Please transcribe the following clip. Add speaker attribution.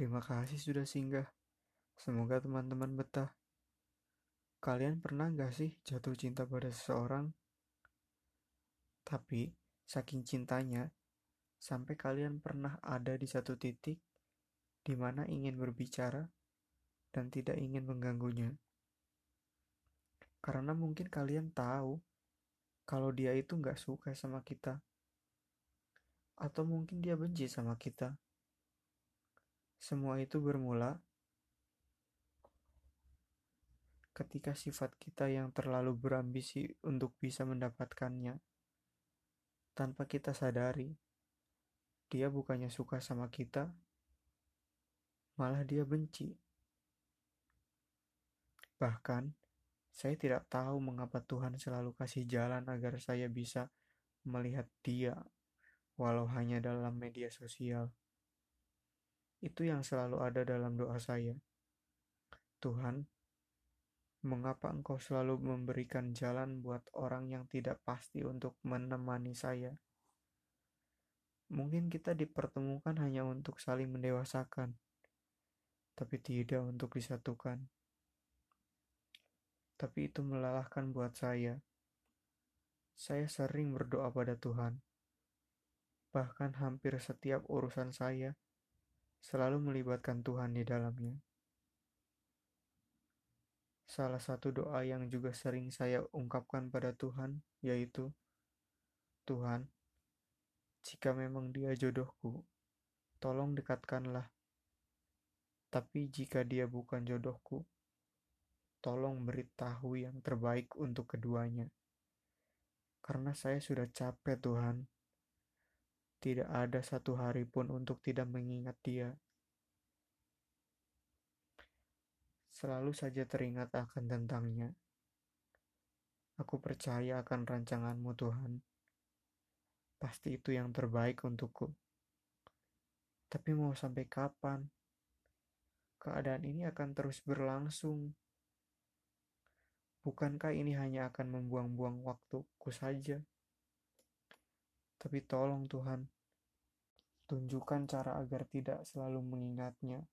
Speaker 1: Terima kasih sudah singgah. Semoga teman-teman betah. Kalian pernah gak sih jatuh cinta pada seseorang? Tapi, saking cintanya, sampai kalian pernah ada di satu titik di mana ingin berbicara dan tidak ingin mengganggunya. Karena mungkin kalian tahu kalau dia itu nggak suka sama kita. Atau mungkin dia benci sama kita. Semua itu bermula ketika sifat kita yang terlalu berambisi untuk bisa mendapatkannya. Tanpa kita sadari, dia bukannya suka sama kita, malah dia benci. Bahkan, saya tidak tahu mengapa Tuhan selalu kasih jalan agar saya bisa melihat Dia, walau hanya dalam media sosial. Itu yang selalu ada dalam doa saya. Tuhan, mengapa Engkau selalu memberikan jalan buat orang yang tidak pasti untuk menemani saya? Mungkin kita dipertemukan hanya untuk saling mendewasakan, tapi tidak untuk disatukan tapi itu melelahkan buat saya. Saya sering berdoa pada Tuhan. Bahkan hampir setiap urusan saya selalu melibatkan Tuhan di dalamnya. Salah satu doa yang juga sering saya ungkapkan pada Tuhan yaitu, Tuhan, jika memang dia jodohku, tolong dekatkanlah. Tapi jika dia bukan jodohku, tolong beritahu yang terbaik untuk keduanya. Karena saya sudah capek Tuhan. Tidak ada satu hari pun untuk tidak mengingat dia. Selalu saja teringat akan tentangnya. Aku percaya akan rancanganmu Tuhan. Pasti itu yang terbaik untukku. Tapi mau sampai kapan? Keadaan ini akan terus berlangsung Bukankah ini hanya akan membuang-buang waktuku saja? Tapi tolong Tuhan, tunjukkan cara agar tidak selalu mengingatnya